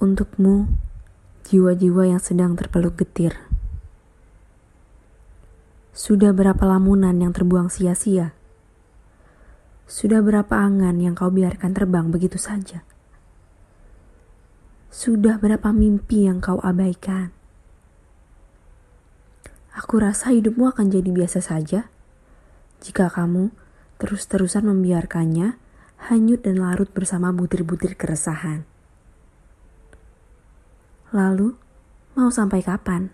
Untukmu, jiwa-jiwa yang sedang terpeluk getir. Sudah berapa lamunan yang terbuang sia-sia? Sudah berapa angan yang kau biarkan terbang begitu saja? Sudah berapa mimpi yang kau abaikan? Aku rasa hidupmu akan jadi biasa saja jika kamu terus-terusan membiarkannya hanyut dan larut bersama butir-butir keresahan. Lalu, mau sampai kapan?